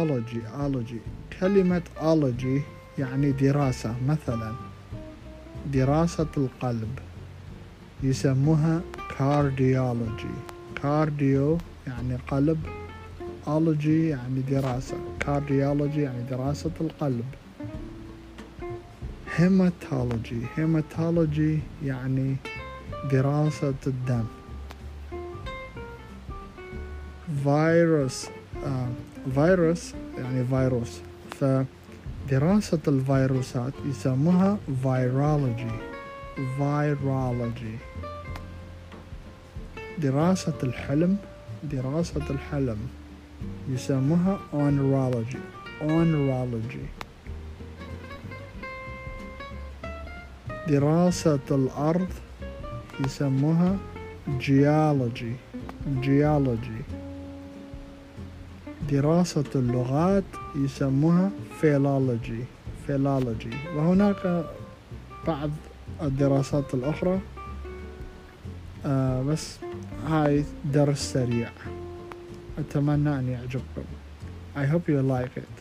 ology ology. كلمة ology يعني دراسة مثلا دراسة القلب. يسموها cardiology. Cardio يعني قلب ology يعني دراسة. Cardiology يعني دراسة القلب. Hematology hematology يعني دراسة الدم. فيروس آه فيروس يعني فيروس. فدراسة الفيروسات يسموها virology virology دراسة الحلم دراسة الحلم يسموها oneurology oneurology دراسة الأرض يسموها geology geology دراسة اللغات يسموها philology philology. وهناك بعض الدراسات الأخرى آه بس هاي درس سريع. أتمنى أن يعجبكم. I hope you like it.